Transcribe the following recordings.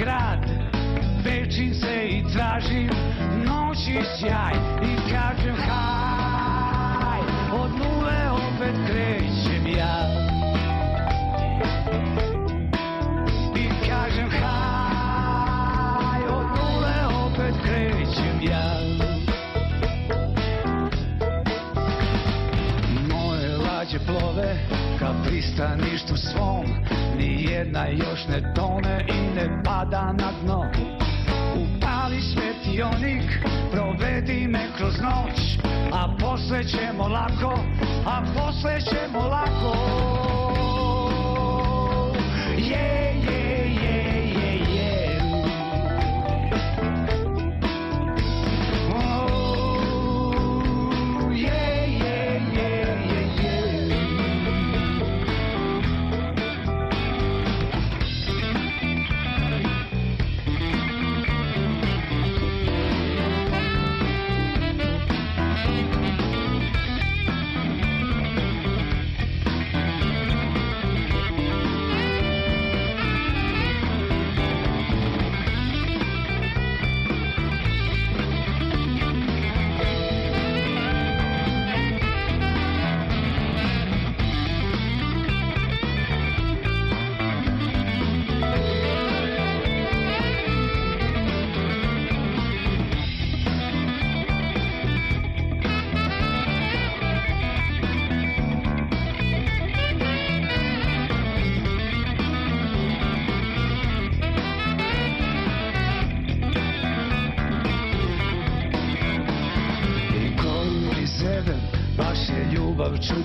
grad. Večim se i tražim noći sjaj I kažem haj, od nule opet krećem ja. I kažem haj, od nule opet krećem ja. Moje lađe plove ka pristaništu svom Nijedna još ne tone i ne pada na dno. Upali svetionik, provedi me kroz noć A posle ćemo lako, a posle ćemo lako. Je, je,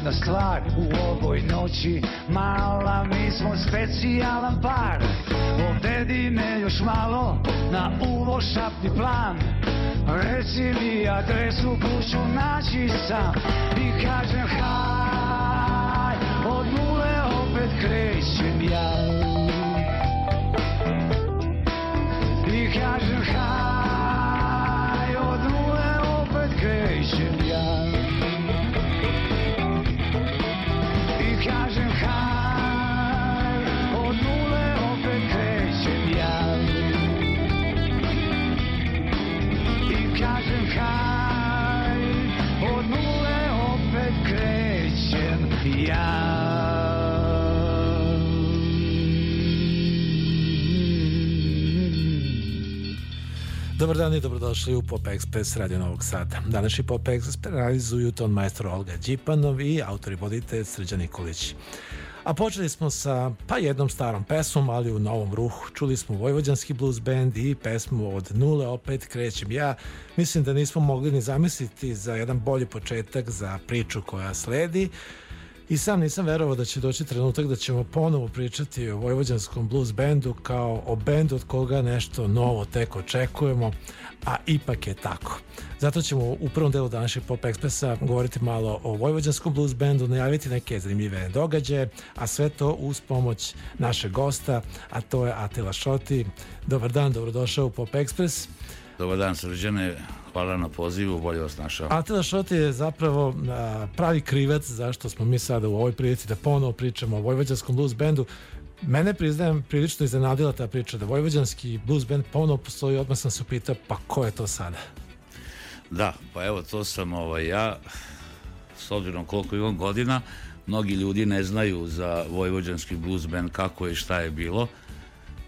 čudna stvar U ovoj noći. Mala mi smo specijalan par. Odvedi me još malo na uvo šapni plan. Reci mi adresu kuću naći sam. I kažem haj, od nule opet krećem ja. I kažem haj, Dobar dan i dobrodošli u Pop Express Radio Novog Sada. Današnji Pop Express realizuju ton majstor Olga Đipanov i autor i voditelj Srđan Nikolić. A počeli smo sa pa jednom starom pesmom, ali u novom ruhu. Čuli smo Vojvođanski blues band i pesmu od nule opet krećem ja. Mislim da nismo mogli ni zamisliti za jedan bolji početak za priču koja sledi. I sam nisam verovao da će doći trenutak da ćemo ponovo pričati o Vojvođanskom blues bandu kao o bendu od koga nešto novo tek očekujemo, a ipak je tako. Zato ćemo u prvom delu današnjeg Pop Expressa govoriti malo o Vojvođanskom blues bandu, najaviti neke zanimljive događaje, a sve to uz pomoć našeg gosta, a to je Atila Šoti. Dobar dan, dobrodošao u Pop Express. Dobar dan srđane, hvala na pozivu, bolje vas našao. Atila Šoti je zapravo a, pravi krivac zašto smo mi sada u ovoj prilici da ponovo pričamo o Vojvođanskom blues bandu. Mene priznajem prilično iznenadila ta priča da Vojvođanski blues band ponovo postoji, odmah sam se upitao pa ko je to sada? Da, pa evo to sam ovaj, ja, s obzirom koliko imam godina, mnogi ljudi ne znaju za Vojvođanski blues band kako je i šta je bilo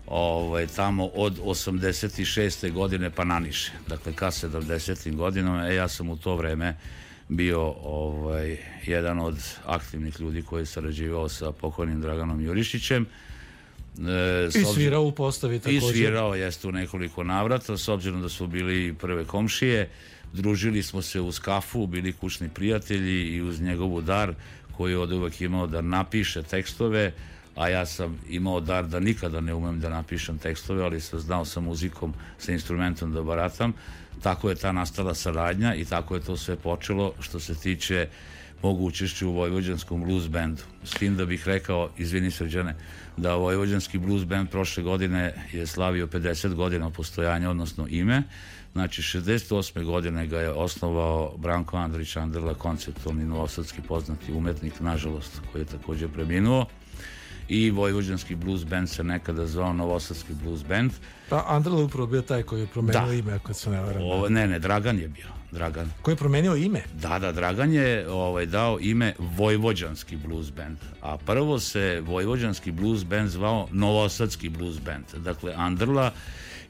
ovaj, tamo od 86. godine pa naniše. Dakle, ka 70. godinama, e, ja sam u to vreme bio ovaj, jedan od aktivnih ljudi koji je sarađivao sa pokojnim Draganom Jurišićem E, I svirao u postavi također. I svirao jeste u nekoliko navrata, s obzirom da su bili prve komšije. Družili smo se uz kafu, bili kućni prijatelji i uz njegovu dar koji je od uvek imao da napiše tekstove, a ja sam imao dar da nikada ne umem da napišem tekstove, ali sam znao sa muzikom, sa instrumentom da baratam. Tako je ta nastala saradnja i tako je to sve počelo što se tiče mogu učešću u Vojvođanskom blues bandu. S tim da bih rekao, izvini srđane, da Vojvođanski blues band prošle godine je slavio 50 godina postojanja, odnosno ime. Znači, 68. godine ga je osnovao Branko Andrić Andrla, konceptualni novosadski poznati umetnik, nažalost, koji je takođe preminuo i Vojvođanski blues band se nekada zvao Novosadski blues band. Pa Andrla upravo bio taj koji je promenio da. ime, ako se ne varam. O, ne, ne, Dragan je bio. Dragan. Koji je promenio ime? Da, da, Dragan je ovaj, dao ime Vojvođanski blues band. A prvo se Vojvođanski blues band zvao Novosadski blues band. Dakle, Andrla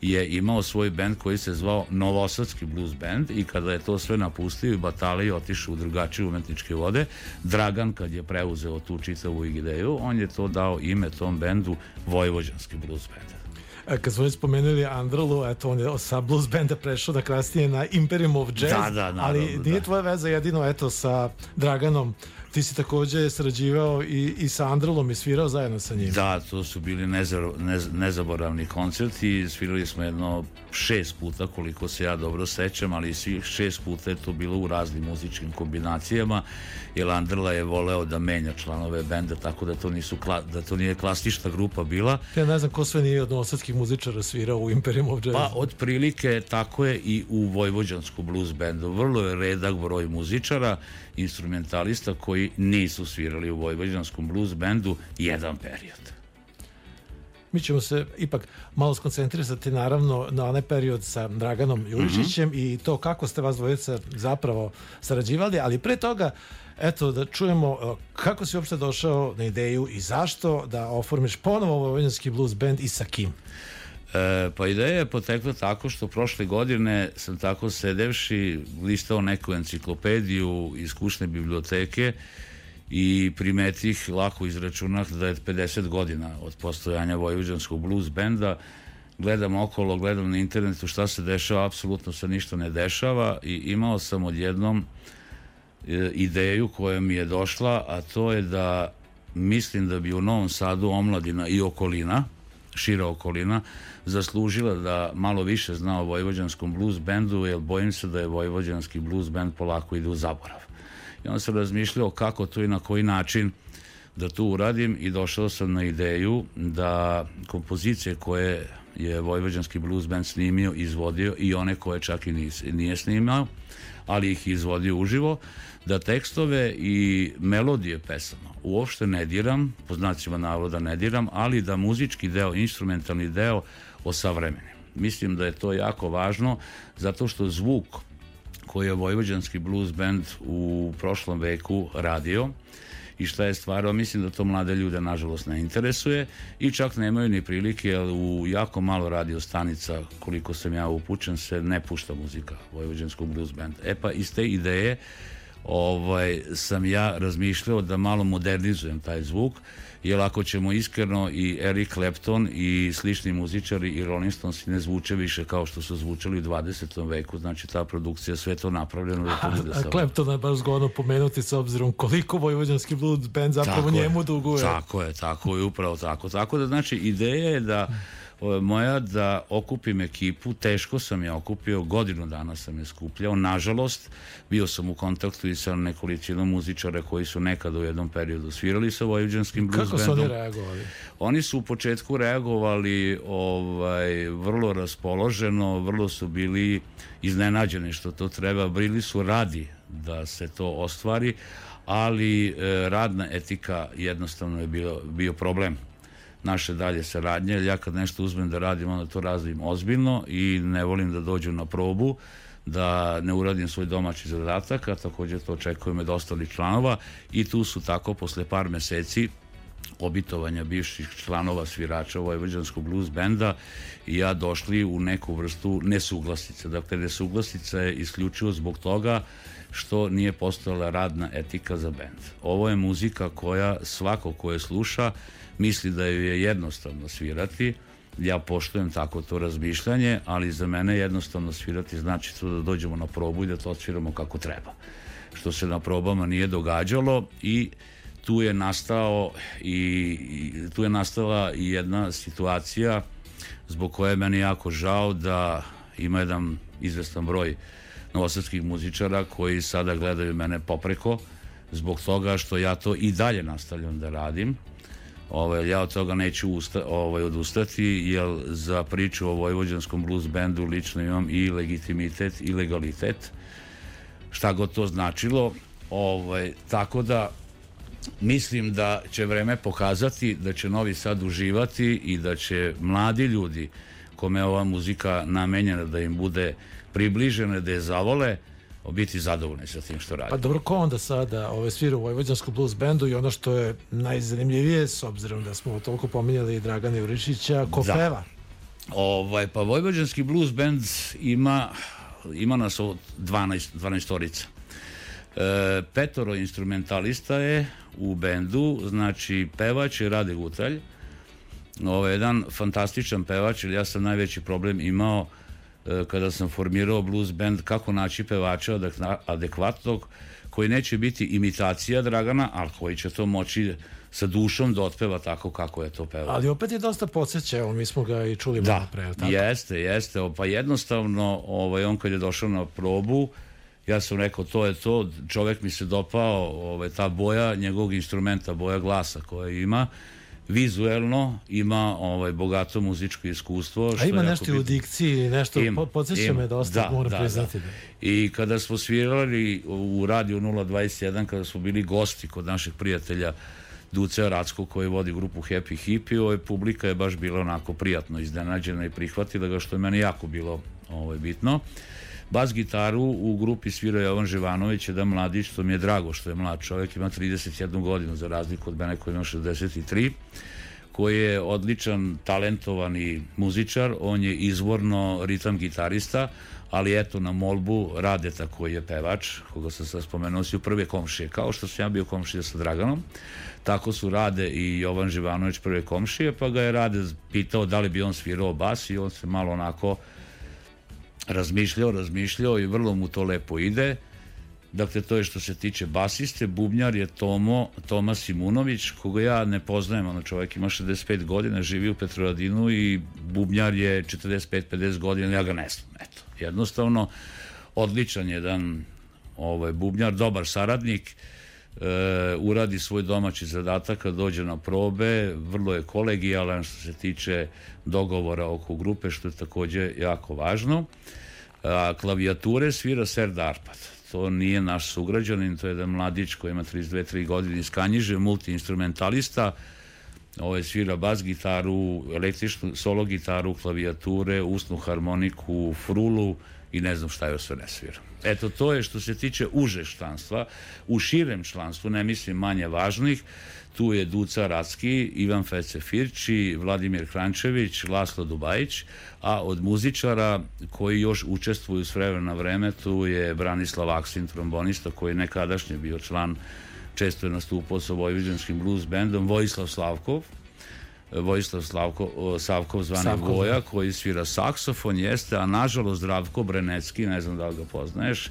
je imao svoj bend koji se zvao Novosadski blues band i kada je to sve napustio i batalio otišao u drugačije umetničke vode, Dragan kad je preuzeo tu čitavu ideju, on je to dao ime tom bendu Vojvođanski blues band. E, kad smo već spomenuli Androlu, eto, on je sa blues benda prešao da kasnije na Imperium of Jazz, da, da, naravno, ali nije da. tvoja veza jedino, eto, sa Draganom ti si takođe sarađivao i, i sa Andrelom i svirao zajedno sa njim. Da, to su bili nezar, nez, nezaboravni koncerti svirali smo jedno šest puta koliko se ja dobro sećam, ali svih šest puta je to bilo u raznim muzičkim kombinacijama jer Andrla je voleo da menja članove benda tako da to nisu da to nije klasična grupa bila. Ja ne znam ko sve nije od novosadskih muzičara svirao u Imperium of Jazz. Pa otprilike tako je i u Vojvođansku blues bandu. Vrlo je redak broj muzičara, instrumentalista koji nisu svirali u Vojvođanskom blues bandu jedan period. Mi ćemo se ipak malo skoncentrisati naravno na onaj period sa Draganom Jurišićem mm -hmm. i to kako ste vas dvojica zapravo sarađivali, ali pre toga eto da čujemo e, kako si uopšte došao na ideju i zašto da oformiš ponovo Vojvođanski blues band i sa kim? E, pa ideja je potekla tako što prošle godine sam tako sedevši listao neku enciklopediju iz kućne biblioteke i primetih, lako izračunah da je 50 godina od postojanja Vojvođanskog blues benda. Gledam okolo, gledam na internetu šta se dešava, apsolutno se ništa ne dešava i imao sam odjednom e, ideju koja mi je došla, a to je da mislim da bi u Novom Sadu omladina i okolina, šira okolina, zaslužila da malo više zna o vojvođanskom blues bendu, jer bojim se da je vojvođanski blues bend polako ide u zaborav. I onda sam razmišljao kako to i na koji način da to uradim i došao sam na ideju da kompozicije koje je Vojvođanski blues band snimio, izvodio i one koje čak i nije snimao, ali ih izvodio uživo, da tekstove i melodije pesama uopšte ne diram, po znacima navoda ne diram, ali da muzički deo, instrumentalni deo osavremenim. Mislim da je to jako važno zato što zvuk koji je Vojvođanski blues band u prošlom veku radio i šta je stvarao, mislim da to mlade ljude nažalost ne interesuje i čak nemaju ni prilike, jer u jako malo radio stanica, koliko sam ja upućen, se ne pušta muzika Vojvođanskog blues band. E pa iz te ideje ovaj, sam ja razmišljao da malo modernizujem taj zvuk jer ako ćemo iskreno i Eric Clapton i slični muzičari i Rolling Stones ne zvuče više kao što su zvučali u 20. veku, znači ta produkcija sve to napravljeno da to bude a, Claptona je baš zgodno pomenuti s obzirom koliko vojvođanski blues band zapravo tako njemu je, duguje. Tako je, tako je, upravo tako. Tako da znači ideja je da moja da okupim ekipu, teško sam je okupio, godinu dana sam je skupljao, nažalost, bio sam u kontaktu i sa nekolicinom muzičara koji su nekad u jednom periodu svirali sa Vojvođanskim blues Kako su oni reagovali? Oni su u početku reagovali ovaj, vrlo raspoloženo, vrlo su bili iznenađeni što to treba, bili su radi da se to ostvari, ali e, radna etika jednostavno je bio, bio problem naše dalje saradnje, jer ja kad nešto uzmem da radim, onda to radim ozbiljno i ne volim da dođu na probu, da ne uradim svoj domaći zadatak, a takođe to očekujem od ostalih članova i tu su tako posle par meseci obitovanja bivših članova svirača Vojvođanskog blues benda i ja došli u neku vrstu nesuglasice. Dakle, nesuglasica je isključivo zbog toga što nije postojala radna etika za bend. Ovo je muzika koja svako ko je sluša misli da je jednostavno svirati, ja poštujem tako to razmišljanje, ali za mene jednostavno svirati znači to da dođemo na probu i da to odsviramo kako treba. Što se na probama nije događalo i tu je nastao i, i tu je nastala i jedna situacija zbog koje je meni jako žao da ima jedan izvestan broj novosadskih muzičara koji sada gledaju mene popreko zbog toga što ja to i dalje nastavljam da radim Ovaj, ja od toga neću usta, ovaj, odustati, jer za priču o Vojvođanskom blues bandu lično imam i legitimitet i legalitet, šta god to značilo. Ovaj, tako da mislim da će vreme pokazati da će Novi Sad uživati i da će mladi ljudi kome je ova muzika namenjena da im bude približena, da je zavole, biti zadovoljni sa tim što radi. Pa dobro, ko onda sada ove svira u Vojvođanskom blues bandu i ono što je najzanimljivije, s obzirom da smo toliko pominjali Dragana Jurišića, ko da. peva? Ovaj, pa Vojvođanski blues band ima, ima nas od 12, 12 torica. E, petoro instrumentalista je u bendu, znači pevač je Rade Gutalj, ovo je jedan fantastičan pevač, jer ja sam najveći problem imao kada sam formirao blues band kako naći pevača adekvatnog koji neće biti imitacija Dragana, ali koji će to moći sa dušom da otpeva tako kako je to pevao. Ali opet je dosta podsjeća, mi smo ga i čuli da, malo pre. Tako? jeste, jeste. Pa jednostavno, ovaj, on kad je došao na probu, ja sam rekao to je to, čovek mi se dopao, ovaj, ta boja njegovog instrumenta, boja glasa koja ima, vizuelno ima ovaj bogato muzičko iskustvo što A ima nešto u dikciji nešto im, podsjeća me dosta da, moram da, priznati da. i kada smo svirali u radiju 021 kada smo bili gosti kod naših prijatelja Duce Racko koji vodi grupu Happy Hippie ovaj publika je baš bila onako prijatno iznenađena i prihvatila ga što je meni jako bilo ovaj bitno Bas gitaru u grupi svirao Jovan Živanović, jedan mladić, što mi je drago što je mlad čovjek, ima 31 godinu za razliku od mene koji ima 63 koji je odličan, talentovani muzičar, on je izvorno ritam gitarista, ali eto na molbu Radeta koji je pevač, koga sam sad spomenuo, si u prve komšije, kao što sam ja bio komšija sa Draganom, tako su Rade i Jovan Živanović prve komšije, pa ga je Rade pitao da li bi on svirao bas i on se malo onako razmišljao, razmišljao i vrlo mu to lepo ide. Dakle, to je što se tiče basiste. Bubnjar je Tomo, Toma Simunović, koga ja ne poznajem, ono čovjek ima 65 godina, živi u Petroradinu i Bubnjar je 45-50 godina, ja ga ne znam, eto. Jednostavno, odličan jedan ovaj, Bubnjar, dobar saradnik, e, uradi svoj domaći zadatak kad dođe na probe, vrlo je kolegijalan što se tiče dogovora oko grupe, što je takođe jako važno. A, klavijature svira Serda Arpad. To nije naš sugrađanin, to je jedan mladić koji ima 32-3 godine iz Kanjiže, multiinstrumentalista, ovaj svira bas gitaru, električnu solo gitaru, klavijature, usnu harmoniku, frulu i ne znam šta je sve ne svira. Eto, to je što se tiče uže članstva. U širem članstvu, ne mislim manje važnih, tu je Duca Racki, Ivan Fece Firči, Vladimir Krančević, Laslo Dubajić, a od muzičara koji još učestvuju s vremena na vreme, tu je Branislav Aksin, trombonista, koji je nekadašnji bio član, često je nastupao sa Vojviđanskim blues bandom, Vojislav Slavkov, Vojislav Slavko, Savkov zvani Savkov, Voja, da. koji svira saksofon, jeste, a nažalost Zdravko Brenecki, ne znam da li ga poznaješ,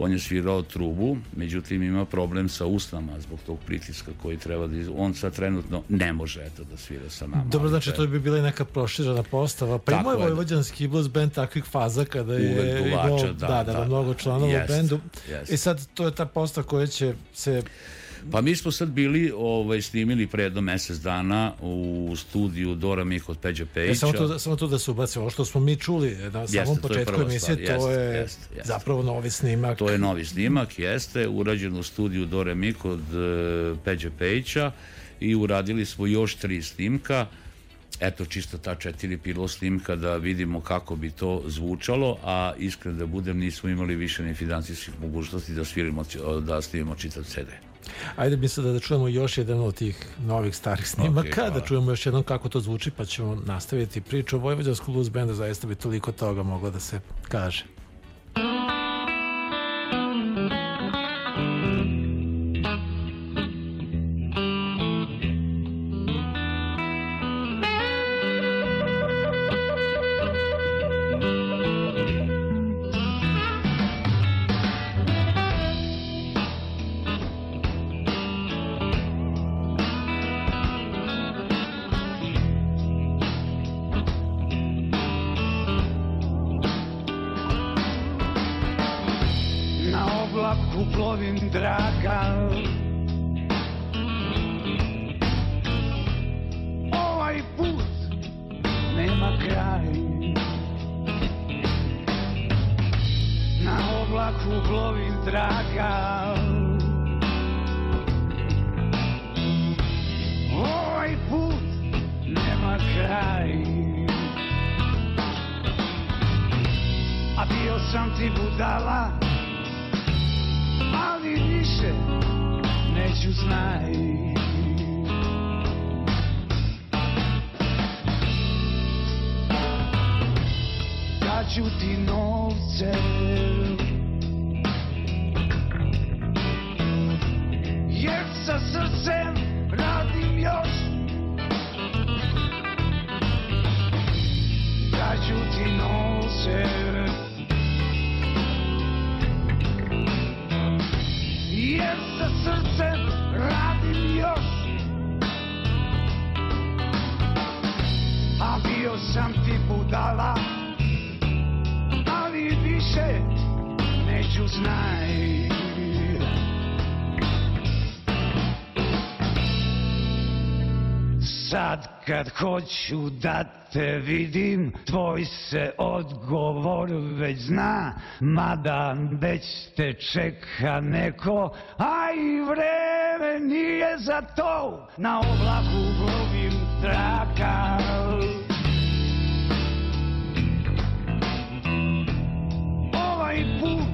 on je svirao trubu, međutim ima problem sa usnama zbog tog pritiska koji treba da iz... on sad trenutno ne može eto da svira sa nama. Dobro, znači to bi bila neka proširana postava. Pa ima je vojvođanski blues band takvih faza kada je duvača, imao, da, da, da, da, mnogo članova u bendu. Jest. I sad to je ta postava koja će se Pa mi smo sad bili, ovaj, snimili pre jedno mesec dana u studiju Dora Mih od Peđa Pejića. E, samo, to, da, samo to da se ubaci, ovo što smo mi čuli na jeste, samom početku emisije, to je, to je jeste, jeste. zapravo novi snimak. To je novi snimak, jeste, urađen u studiju Dora Mih od uh, Peđa Pejića i uradili smo još tri snimka eto čisto ta četiri pilo snimka da vidimo kako bi to zvučalo, a iskren da budem nismo imali više ni financijskih mogućnosti da svirimo, da snimimo čitav CD. Ajde mislim da, da čujemo još jedan od tih novih starih snimaka, okay, da čujemo još jednom kako to zvuči, pa ćemo nastaviti priču o Vojvođanskom blues bandu, zaista bi toliko toga moglo da se kaže. šlaku plovim draga Ovaj put nema kraj. Na oblaku plovim draga Ovaj put nema kraj. A bio sam ti budala i više neću znati Daću ti novce Jer sa srcem radim još. Daću ti novce jer sa srcem radim još. A bio sam ti budala Ali više neću znaj. Kad hoću da te vidim, tvoj se odgovor već zna, mada već te čeka neko, a i vreme nije za to, na oblaku glovim traka. Ovaj put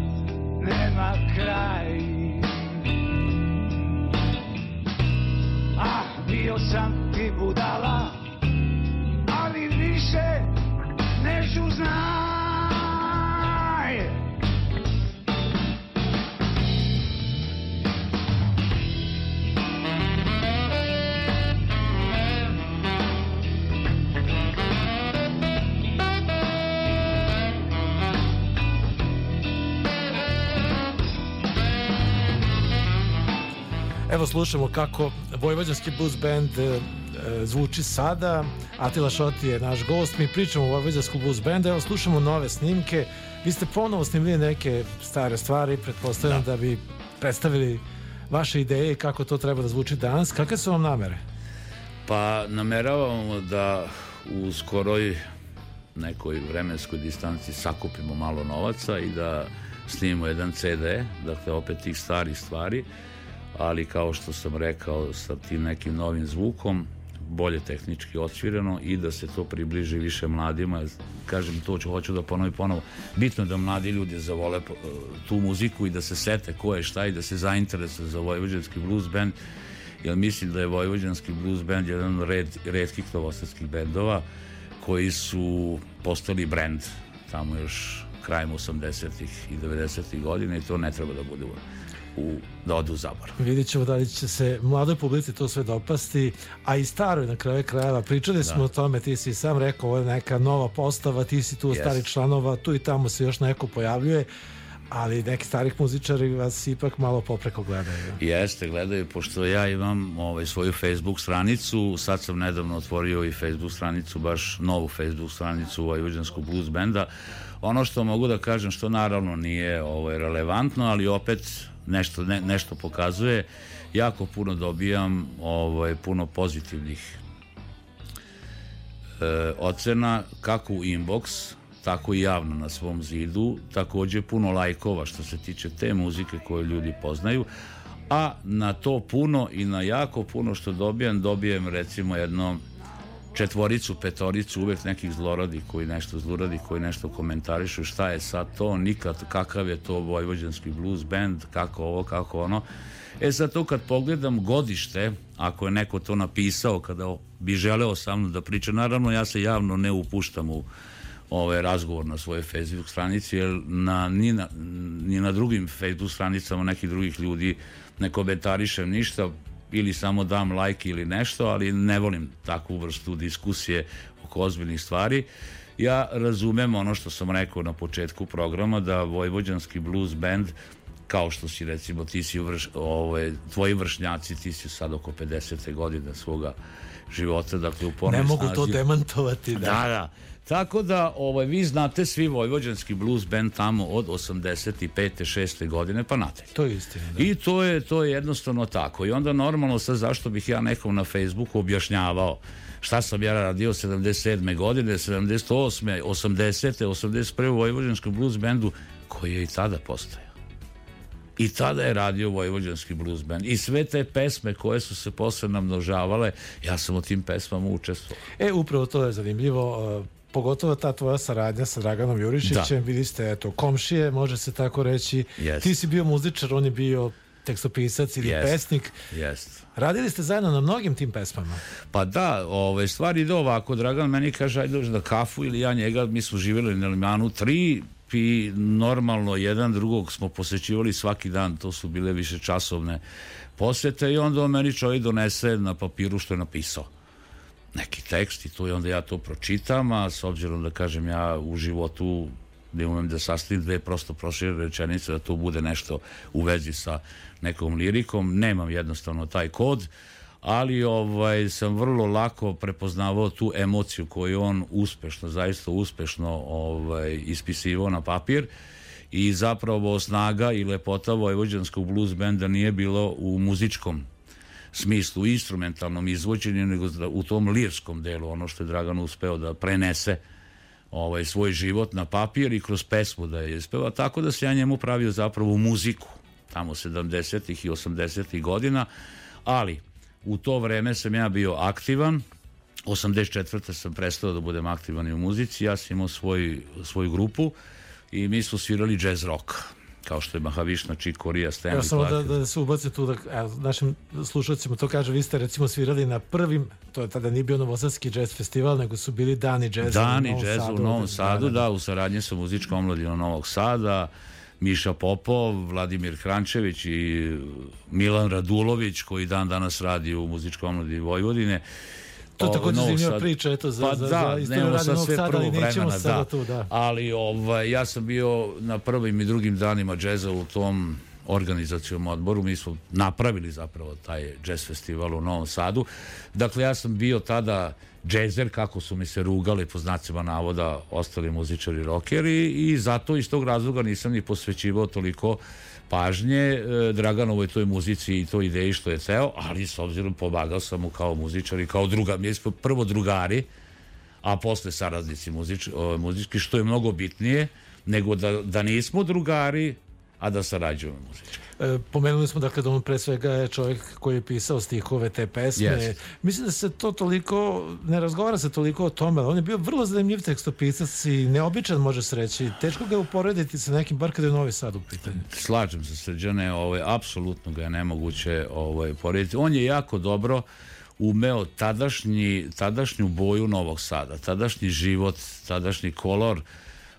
nema kraj, ah, bio sam budala, više neću znaj. Evo slušamo kako Vojvođanski blues band zvuči sada. Atila Šoti je naš gost. Mi pričamo o Vojvođanskom blues bandu. Evo, slušamo nove snimke. Vi ste ponovo snimili neke stare stvari. Pretpostavljam da. da bi predstavili vaše ideje kako to treba da zvuči danas. Kakve su vam namere? Pa nameravamo da u skoroj nekoj vremenskoj distanci sakupimo malo novaca i da snimimo jedan CD, dakle opet tih starih stvari, ali kao što sam rekao sa tim nekim novim zvukom, bolje tehnički odsvirano i da se to približi više mladima. Kažem, to ću, hoću da ponovim ponovo. Bitno je da mladi ljudi zavole e, tu muziku i da se sete ko je šta i da se zainteresuje za vojvođanski blues band, jer mislim da je vojvođanski blues band jedan red, redkih novosadskih bendova koji su postali brend tamo još krajem 80-ih i 90-ih godina i to ne treba da bude u, da ode u zabor. Vidjet ćemo da li će se mladoj publici to sve dopasti, a i staroj na kraju krajeva. Pričali da. smo o tome, ti si sam rekao, ovo je neka nova postava, ti si tu yes. stari članova, tu i tamo se još neko pojavljuje ali neki starih muzičari vas ipak malo popreko gledaju. Jeste, gledaju, pošto ja imam ovaj, svoju Facebook stranicu, sad sam nedavno otvorio i Facebook stranicu, baš novu Facebook stranicu Vojvođanskog blues benda. Ono što mogu da kažem, što naravno nije ovaj, relevantno, ali opet nešto, ne, nešto pokazuje. Jako puno dobijam ovaj, puno pozitivnih e, ocena, kako u inbox, tako i javno na svom zidu, takođe puno lajkova što se tiče te muzike koje ljudi poznaju, a na to puno i na jako puno što dobijam, dobijem recimo jedno četvoricu, petoricu, uvek nekih zloradi koji nešto zluradi, koji nešto komentarišu, šta je sad to, nikad, kakav je to vojvođanski blues band, kako ovo, kako ono. E sad to kad pogledam godište, ako je neko to napisao, kada bi želeo sa mnom da priča, naravno ja se javno ne upuštam u ovaj razgovor na svojoj Facebook stranici, jer na, ni, na, ni na drugim Facebook stranicama nekih drugih ljudi ne komentarišem ništa, ili samo dam like ili nešto, ali ne volim takvu vrstu diskusije oko ozbiljnih stvari. Ja razumem ono što sam rekao na početku programa, da Vojvođanski blues band kao što si recimo ti si vrš, ovaj, tvoji vršnjaci ti si sad oko 50. godine svoga života dakle u Ne mogu snazi. to demantovati da. da, da. Tako da, ovaj, vi znate svi vojvođanski blues band tamo od 85. 6. godine pa nadalje. To je istina. Da. I to je, to je jednostavno tako. I onda normalno sad zašto bih ja nekom na Facebooku objašnjavao šta sam ja radio 77. godine, 78. 80. 81. u Vojvođanskom blues bandu koji je i tada postojao. I tada je radio Vojvođanski blues band. I sve te pesme koje su se posle namnožavale, ja sam u tim pesmama učestvovao. E, upravo to je zanimljivo pogotovo ta tvoja saradnja sa Draganom Jurišićem, da. bili ste eto, komšije, može se tako reći. Yes. Ti si bio muzičar, on je bio tekstopisac ili yes. pesnik. Yes. Radili ste zajedno na mnogim tim pesmama. Pa da, ove, stvari ide ovako. Dragan meni kaže, ajde dođe na kafu ili ja njega, mi smo živjeli na Limanu 3 i normalno jedan drugog smo posećivali svaki dan, to su bile više časovne posete i onda on meni čovjek donese na papiru što je napisao neki tekst i to i onda ja to pročitam, a s obzirom da kažem ja u životu ne umem da sastavim dve prosto prošire rečenice da to bude nešto u vezi sa nekom lirikom, nemam jednostavno taj kod, ali ovaj sam vrlo lako prepoznavao tu emociju koju on uspešno, zaista uspešno ovaj ispisivao na papir. I zapravo snaga i lepota vojvođanskog blues benda nije bilo u muzičkom smislu instrumentalnom izvođenju, nego u tom lirskom delu, ono što je Dragan uspeo da prenese ovaj, svoj život na papir i kroz pesmu da je ispeva, tako da se ja njemu pravio zapravo muziku, tamo 70. i 80. godina, ali u to vreme sam ja bio aktivan, 84. sam prestao da budem aktivan i u muzici, ja sam imao svoj, svoju grupu i mi smo svirali jazz rock kao što je Mahavišna, Čikorija, Stanley Evo samo da, da se ubaci tu, da evo, našim slušacima to kaže, vi ste recimo svirali na prvim, to je tada nije bio Novosadski jazz festival, nego su bili Dani džeza Dani u džeza u Novom Sadu, da, u saradnji sa muzičkom omladinom Novog Sada, Miša Popov, Vladimir Hrančević i Milan Radulović, koji dan danas radi u muzičkom omladini Vojvodine To je takođe zanimljiva priča, eto, za, pa za, da, za istoriju radi Novog Sada, ali nećemo vremena, sada da. tu, da. Ali ovaj, ja sam bio na prvim i drugim danima džeza u tom organizacijom odboru, mi smo napravili zapravo taj jazz festival u Novom Sadu. Dakle, ja sam bio tada džezer, kako su mi se rugali po znacima navoda ostali muzičari rockeri i zato iz tog razloga nisam ni posvećivao toliko pažnje e, Draganovoj toj muzici i toj ideji što je ceo, ali s obzirom pomagao sam mu kao muzičar i kao druga, mi smo prvo drugari, a posle saradnici muzič, muzički, što je mnogo bitnije nego da, da nismo drugari, a da sarađujemo muzički. E, pomenuli smo dakle da on pre svega je čovjek koji je pisao stihove te pesme. Yes. Mislim da se to toliko, ne razgovara se toliko o tome, on je bio vrlo zanimljiv tekstopisac i neobičan može se reći. Teško ga je uporediti sa nekim, bar kada je Novi Sad u pitanju. Slažem se srđane, ovaj, apsolutno ga je nemoguće ovaj, porediti. On je jako dobro umeo tadašnji, tadašnju boju Novog Sada, tadašnji život, tadašnji kolor,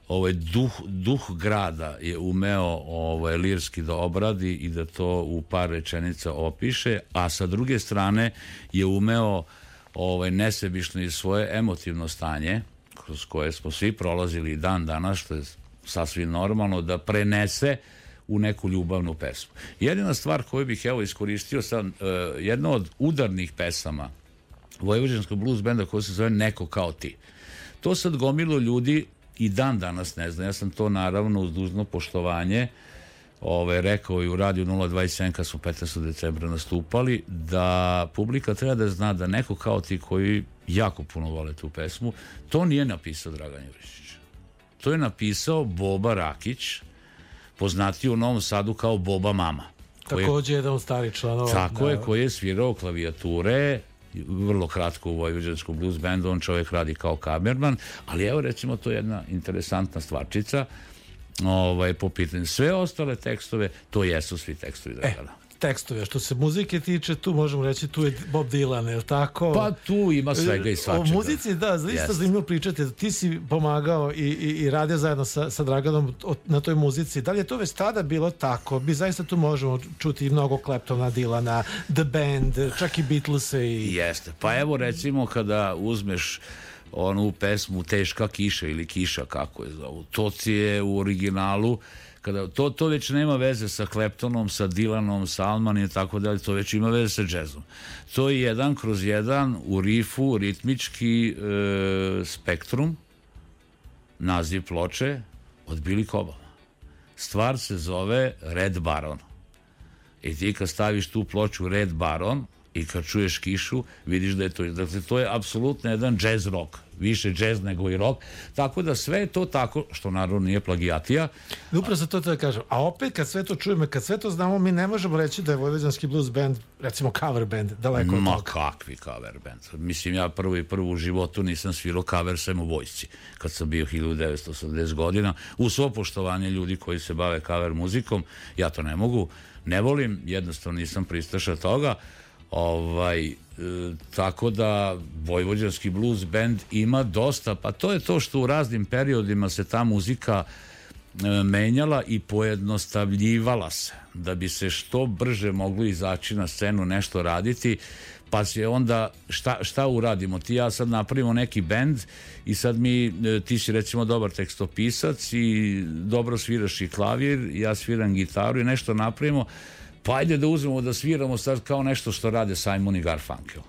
ovaj duh, duh grada je umeo ovaj lirski da obradi i da to u par rečenica opiše, a sa druge strane je umeo ovaj nesebično i svoje emotivno stanje kroz koje smo svi prolazili dan danas što je sasvim normalno da prenese u neku ljubavnu pesmu. Jedina stvar koju bih evo iskoristio sam uh, jedna od udarnih pesama Vojvođanskog blues benda koja se zove Neko kao ti. To sad gomilo ljudi i dan danas ne znam. Ja sam to naravno uz dužno poštovanje ove, rekao i u radiju 027 kad su 15. decembra nastupali da publika treba da zna da neko kao ti koji jako puno vole tu pesmu to nije napisao Dragan Jurišić to je napisao Boba Rakić poznati u Novom Sadu kao Boba Mama Takođe jedan od starih članova tako da. je koji je svirao klavijature vrlo kratko u Vojvođanskom blues bandu, on čovjek radi kao kamerman, ali evo recimo to je jedna interesantna stvarčica ovaj, po pitanju. Sve ostale tekstove, to jesu svi tekstovi Dragana. E tekstove. Što se muzike tiče, tu možemo reći, tu je Bob Dylan, je li tako? Pa tu ima svega i svačega. O muzici, da, zaista zanimljivo pričati. Ti si pomagao i, i, i radio zajedno sa, sa Draganom na toj muzici. Da li je to već tada bilo tako? Mi zaista tu možemo čuti mnogo Kleptona, Dylana, The Band, čak i Beatlese. I... Jeste. Pa evo recimo kada uzmeš onu pesmu Teška kiša ili Kiša, kako je zovu. To ti je u originalu kada to, to već nema veze sa Kleptonom, sa Dilanom, sa Alman i tako dalje, to već ima veze sa džezom. To je jedan kroz jedan u rifu, ritmički e, spektrum, naziv ploče od Billy Cobham. Stvar se zove Red Baron. I ti kad staviš tu ploču Red Baron i kad čuješ kišu, vidiš da je to, dakle, to je apsolutno jedan jazz rock više džez nego i rock. Tako da sve je to tako, što naravno nije plagijatija. Upravo za to da kažem. A opet kad sve to čujemo, kad sve to znamo, mi ne možemo reći da je Vojvođanski blues band, recimo cover band, daleko od Ma toga. kakvi cover band. Mislim, ja prvo i prvo u životu nisam svirao cover sem u vojsci, kad sam bio 1980 godina. U svo poštovanje ljudi koji se bave cover muzikom, ja to ne mogu. Ne volim, jednostavno nisam pristaša toga. Ovaj, e, tako da Vojvođanski blues band ima dosta, pa to je to što u raznim periodima se ta muzika e, menjala i pojednostavljivala se da bi se što brže moglo izaći na scenu nešto raditi pa se onda šta, šta uradimo? Ti ja sad napravimo neki bend i sad mi e, ti si recimo dobar tekstopisac i dobro sviraš i klavir ja sviram gitaru i nešto napravimo pa ajde da uzmemo da sviramo sad kao nešto što rade Simon i Garfunkel.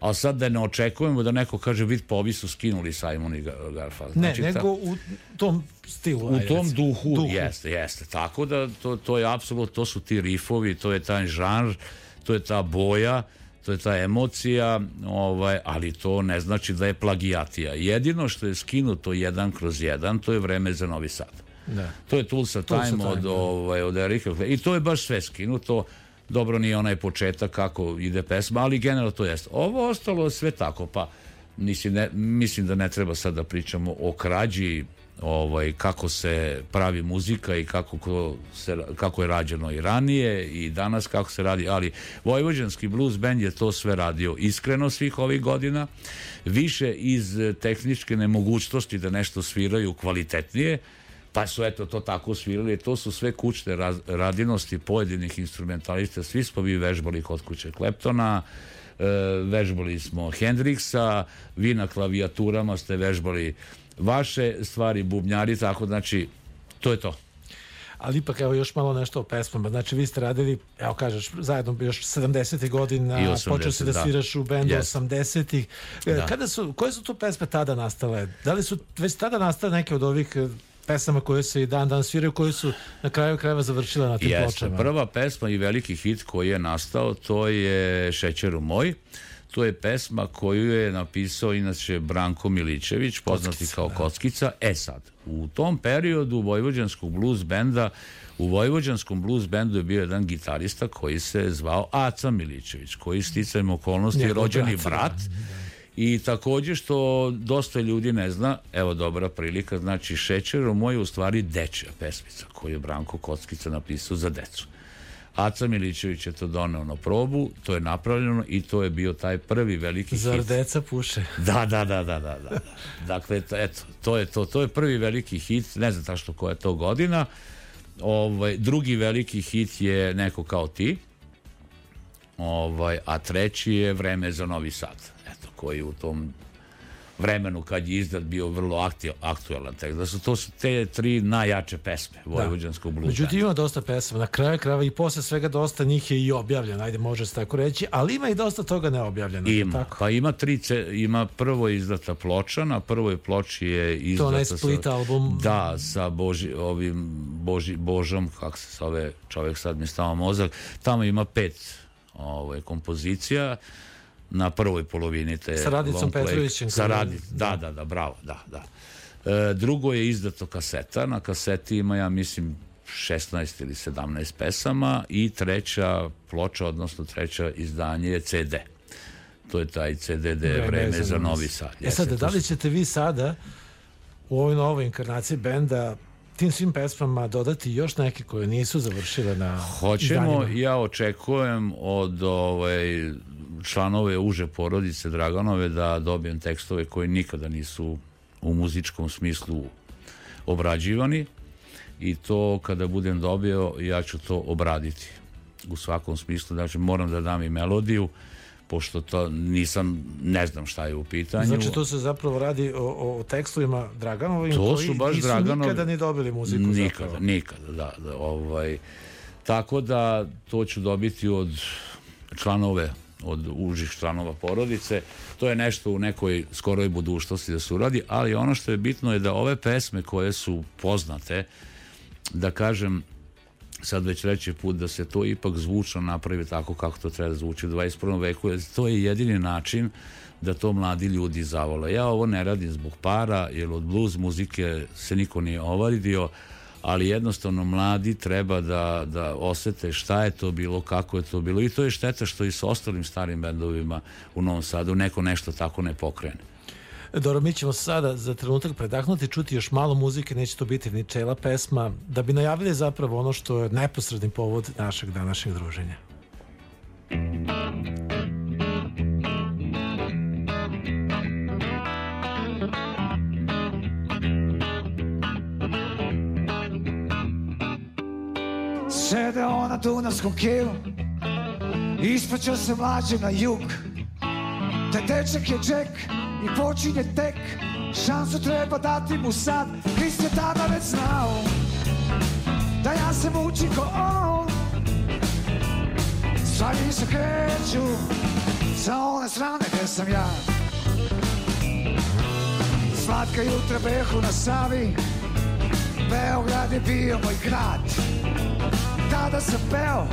A sad da ne očekujemo da neko kaže vid po ovi su skinuli Simon i Garfunkel. Znači, ne, nego u tom stilu. U tom duhu, duhu, jeste, jeste. Tako da to, to je apsolutno, to su ti rifovi, to je taj žanr, to je ta boja, to je ta emocija, ovaj, ali to ne znači da je plagijatija. Jedino što je skinuto jedan kroz jedan, to je vreme za Novi Sad. Da. To je Tulsa, Tulsa Time, od, da. ovaj, od Erika I to je baš sve skinuto. Dobro nije onaj početak kako ide pesma, ali generalno to jeste. Ovo ostalo je sve tako, pa mislim, ne, mislim da ne treba sad da pričamo o krađi ovaj, kako se pravi muzika i kako, se, kako je rađeno i ranije i danas kako se radi, ali Vojvođanski blues band je to sve radio iskreno svih ovih godina, više iz tehničke nemogućnosti da nešto sviraju kvalitetnije, pa su eto to tako svirali, to su sve kućne radinosti pojedinih instrumentalista, svi smo vi vežbali kod kuće Kleptona, e, vežbali smo Hendriksa, vi na klavijaturama ste vežbali vaše stvari, bubnjari, tako znači, to je to ali ipak evo još malo nešto o pesmama. Znači vi ste radili, evo kažeš, zajedno još 70. godina, 80, počeo si da, da sviraš u bendu yes. 80-ih. E, da. Kada su, koje su tu pesme tada nastale? Da li su već tada nastale neke od ovih pesama koje se i dan dan sviraju, koje su na kraju krajeva završile na tim Jeste, pločama. Prva pesma i veliki hit koji je nastao, to je Šećeru moj. To je pesma koju je napisao inače Branko Miličević, poznati Kockica, kao da. Kockica. E sad, u tom periodu Vojvođanskog blues benda U Vojvođanskom blues bendu je bio jedan gitarista koji se zvao Aca Miličević, koji sticajem okolnosti je rođeni brat. Da, I takođe što dosta ljudi ne zna, evo dobra prilika, znači Šećero moj je u stvari dečja pesmica koju je Branko Kockica napisao za decu. Aca Milićević je to doneo na probu, to je napravljeno i to je bio taj prvi veliki Zar hit. Zar deca puše? Da, da, da, da, da. da. dakle, eto, to je to, to je prvi veliki hit, ne znam tačno koja je to godina. Ovaj, drugi veliki hit je Neko kao ti, ovaj, a treći je Vreme za Novi Sad koji u tom vremenu kad je izdat bio vrlo aktualan tekst. Da su to su te tri najjače pesme da. vojvođanskog bluza. Međutim ima dosta pesama, na kraju krajeva i posle svega dosta njih je i objavljeno, ajde može se tako reći, ali ima i dosta toga neobjavljeno. Ima, tako? pa ima tri, ima prvo izdata ploča, na prvoj ploči je izdata... To je split sa, album. Da, sa Boži, ovim Boži, Božom, kako se zove čovjek sad mi stava mozak, tamo ima pet ovaj, kompozicija, na prvoj polovini te sa Radicom Petrovićem sa Radi, da, da, da, bravo, da, da. E, drugo je izdato kaseta, na kaseti ima ja mislim 16 ili 17 pesama i treća ploča, odnosno treća izdanje je CD. to je taj CDD Vreme, vreme za Novi Sad. E sad, da li ćete vi sada u ovoj novoj inkarnaciji benda tim svim pesmama dodati još neke koje nisu završile na Hoćemo, izdanjima. ja očekujem od ovaj, članove uže porodice Draganove da dobijem tekstove koji nikada nisu u muzičkom smislu obrađivani i to kada budem dobio ja ću to obraditi u svakom smislu, znači moram da dam i melodiju pošto to nisam, ne znam šta je u pitanju. Znači to se zapravo radi o, o tekstovima Draganovim to koji su baš nisu Draganovi, nikada ni dobili muziku nikada, zapravo. Nikada, da, da, ovaj, tako da to ću dobiti od članove od užih članova porodice. To je nešto u nekoj skoroj budućnosti da se uradi, ali ono što je bitno je da ove pesme koje su poznate, da kažem, sad već treći put da se to ipak zvučno napravi tako kako to treba da zvuči u 21. veku, jer to je jedini način da to mladi ljudi zavole. Ja ovo ne radim zbog para, jer od blues muzike se niko nije ovaridio, ali jednostavno mladi treba da, da osete šta je to bilo, kako je to bilo i to je šteta što i sa ostalim starim bendovima u Novom Sadu neko nešto tako ne pokrene. Dobro, mi ćemo sada za trenutak predahnuti, čuti još malo muzike, neće to biti ni čela pesma, da bi najavili zapravo ono što je neposredni povod našeg današnjeg druženja. Sedeo na Dunavskom kilu Ispaćao se mlađem na jug. Taj dečak je Jack i počinje tek Šansu treba dati mu sad. Krist je tada već znao Da ja se mučim ko on. Stvari se kreću Sa one strane gde sam ja. Slatka jutra behu na Savi Beograd je bio moj grad трябва да съм бел,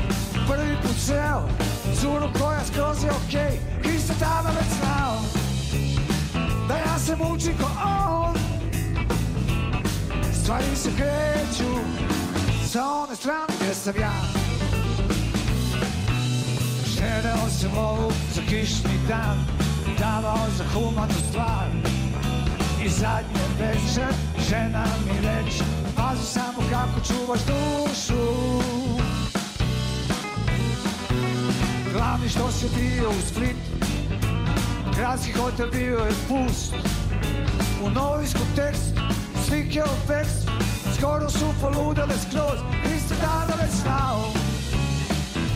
първи поцел, сигурно кой е скроз е окей, и се дава вецнал. Да я се мучи ко он, stvari se kreću sa one strane gdje sam ja. Štedeo sam lovu za kišni dan, davao za humanu stvar. I zadnje večer žena mi reče, pazi samo kako čuvaš dušu. Glavni što si bio u Splitu Gradski hotel bio je pust. U novinskom tekstu Slike od tekstu Skoro su poludele skroz Isto dana već znao.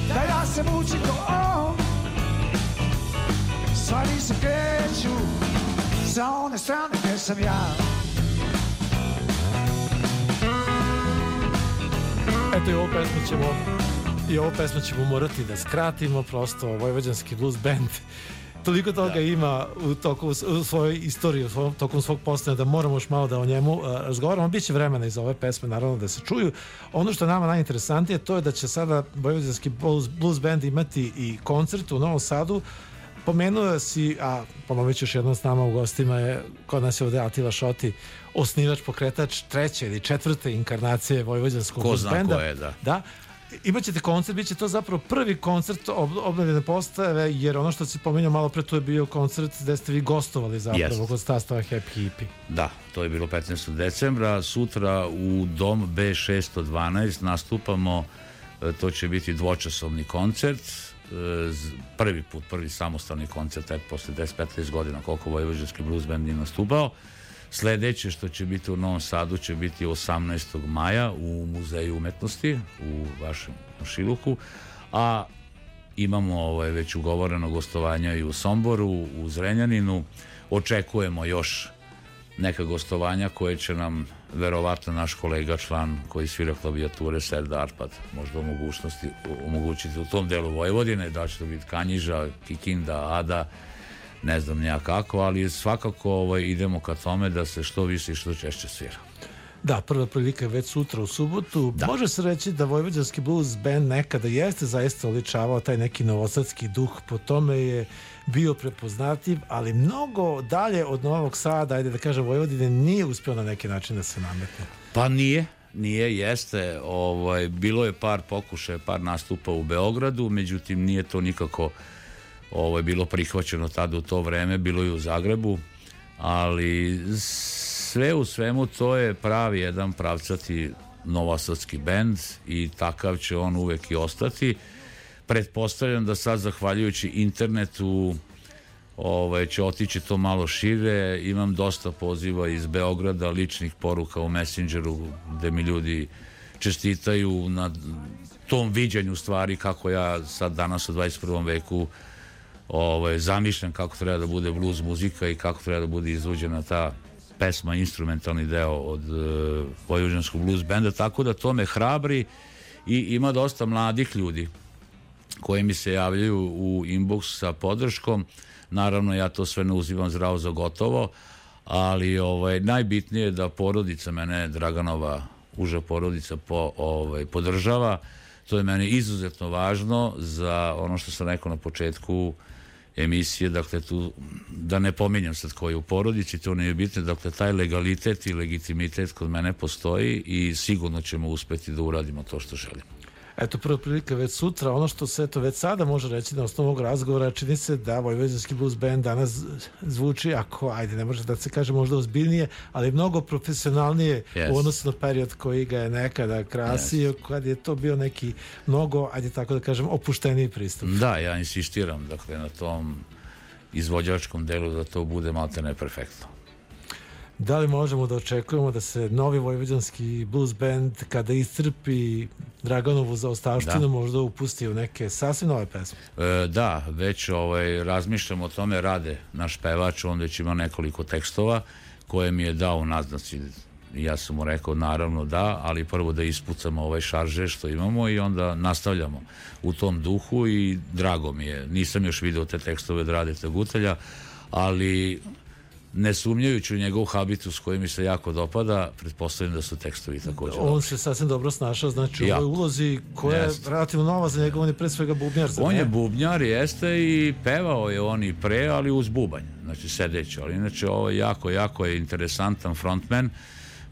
Da ja se mučim ko on Stvari se kreću Sa one strane gdje sam ja. Eto i ovu pesmu ćemo i ovu pesmu ćemo morati da skratimo prosto Vojvođanski blues band toliko toga da. ima u toku u svojoj istoriji, u svojom, tokom svog postojanja da moramo još malo da o njemu uh, razgovaramo. Biće vremena iz ove pesme naravno da se čuju. Ono što je nama najinteresantije to je da će sada Vojvođanski blues, blues band imati i koncert u Novom Sadu. Pomenuo si, a ponovit još jednom s nama u gostima je kod nas je ovde Atila Šoti, osnivač, pokretač treće ili četvrte inkarnacije Vojvođanskog blues benda. Ko zna ko je, da. Da, imaćete koncert, bit će to zapravo prvi koncert ob, obnovljene postave, jer ono što si pomenuo malo pre, to je bio koncert gde ste vi gostovali zapravo yes. kod sastava Happy Hippie. Da, to je bilo 15. decembra. Sutra u Dom B612 nastupamo, e, to će biti dvočasovni koncert, e, prvi put, prvi samostalni koncert, posle 10-15 godina koliko Vojvođanski blues band je nastupao. Sledeće što će biti u Novom Sadu će biti 18. maja u Muzeju umetnosti u vašem Šiluku, a imamo ovaj, već ugovoreno gostovanja i u Somboru, u Zrenjaninu. Očekujemo još neka gostovanja koje će nam verovatno naš kolega član koji svira klavijature Serda Arpad možda u mogućnosti omogućiti u tom delu Vojvodine da će to biti Kanjiža, Kikinda, Ada ne znam ja kako, ali svakako ovaj, idemo ka tome da se što više i što češće svira. Da, prva prilika je već sutra u subotu. Da. Može se reći da Vojvođanski blues band nekada jeste zaista oličavao taj neki novosadski duh, po tome je bio prepoznatljiv, ali mnogo dalje od Novog Sada, ajde da kažem Vojvodine, nije uspio na neki način da se nametne. Pa nije, nije, jeste. Ovaj, bilo je par pokušaja, par nastupa u Beogradu, međutim nije to nikako ovo je bilo prihvaćeno tada u to vreme, bilo i u Zagrebu, ali sve u svemu to je pravi jedan pravcati novosadski bend i takav će on uvek i ostati. Pretpostavljam da sad zahvaljujući internetu ovaj, će otići to malo šire. Imam dosta poziva iz Beograda, ličnih poruka u Messengeru gde mi ljudi čestitaju na tom viđenju stvari kako ja sad danas u 21. veku ovaj, zamišljam kako treba da bude blues muzika i kako treba da bude izvođena ta pesma, instrumentalni deo od uh, Vojvođanskog blues benda, tako da to me hrabri i ima dosta mladih ljudi koji mi se javljaju u inbox sa podrškom. Naravno, ja to sve ne uzimam zdravo za gotovo, ali ovaj, najbitnije je da porodica mene, Draganova uža porodica, po, ovaj, podržava. To je meni izuzetno važno za ono što sam rekao na početku, emisije, dakle tu, da ne pominjam sad koji u porodici, to ne je bitno, dakle taj legalitet i legitimitet kod mene postoji i sigurno ćemo uspeti da uradimo to što želimo. Eto, prva prilika već sutra, ono što se to već sada može reći na osnovu ovog razgovora, čini se da Vojvođanski blues band danas zvuči, ako, ajde, ne može da se kaže možda ozbiljnije, ali mnogo profesionalnije yes. u odnosu na period koji ga je nekada krasio, yes. kad je to bio neki mnogo, ajde tako da kažem, opušteniji pristup. Da, ja insistiram, dakle, na tom izvođačkom delu da to bude malte ne perfektno. Da li možemo da očekujemo da se novi vojvođanski blues band kada iscrpi Draganovu za ostavštinu da. možda upusti u neke sasvim nove pesme? E, da, već ovaj, razmišljam o tome, rade naš pevač, on već ima nekoliko tekstova koje mi je dao u naznaci ja sam mu rekao naravno da, ali prvo da ispucamo ovaj šarže što imamo i onda nastavljamo u tom duhu i drago mi je. Nisam još video te tekstove od Radeta Gutelja, ali ne sumnjajući u njegov habitus koji mi se jako dopada, pretpostavljam da su tekstovi takođe. On dobri. se sasvim dobro snašao, znači u ovoj ulozi koja je relativno nova za njega, on je pre svega bubnjar. Za on ne? je bubnjar, jeste i pevao je on i pre, ali uz bubanj, znači sedeći, ali inače ovo je jako, jako je interesantan frontman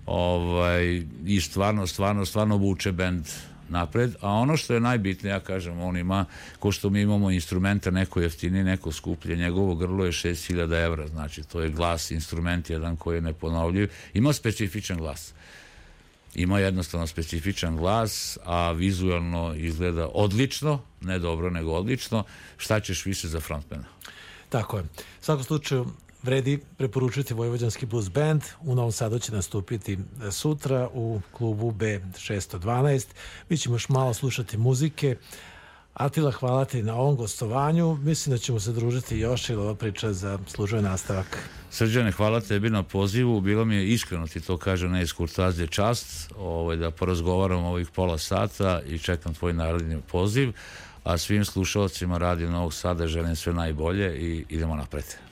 ovaj, i stvarno, stvarno, stvarno vuče bend napred, a ono što je najbitnije, ja kažem, on ima, ko što mi imamo instrumenta, neko jeftini, neko skuplje, njegovo grlo je 6000 evra, znači to je glas, instrument jedan koji je neponovljiv, ima specifičan glas. Ima jednostavno specifičan glas, a vizualno izgleda odlično, ne dobro, nego odlično. Šta ćeš više za frontmana? Tako je. U svakom slučaju, vredi preporučiti Vojvođanski blues band. U Novom Sadu će nastupiti sutra u klubu B612. Mi ćemo još malo slušati muzike. Atila, hvala ti na ovom gostovanju. Mislim da ćemo se družiti još ili ova priča za služuje nastavak. Srđane, hvala tebi na pozivu. Bilo mi je iskreno ti to kaže na iskurtazije čast ovaj, da porazgovaram ovih pola sata i čekam tvoj narodni poziv. A svim slušalcima Radio Novog Sada želim sve najbolje i idemo napred.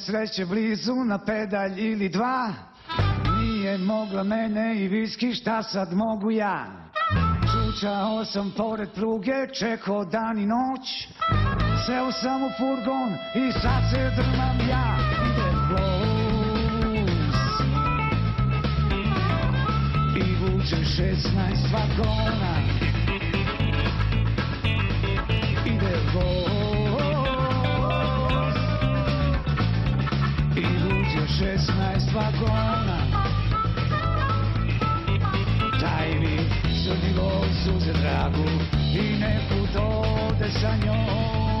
sreće blizu na pedalj ili dva Nije mogla mene i viski šta sad mogu ja. Čučao sam pored pruge, čekao dan i noć Seo sam u furgon i sad se drmam ja. Ide blues I vuče šestnaest vagona. Ide blues 16 vagona. Daj mi crni voz uze dragu I nekud ode sa njom.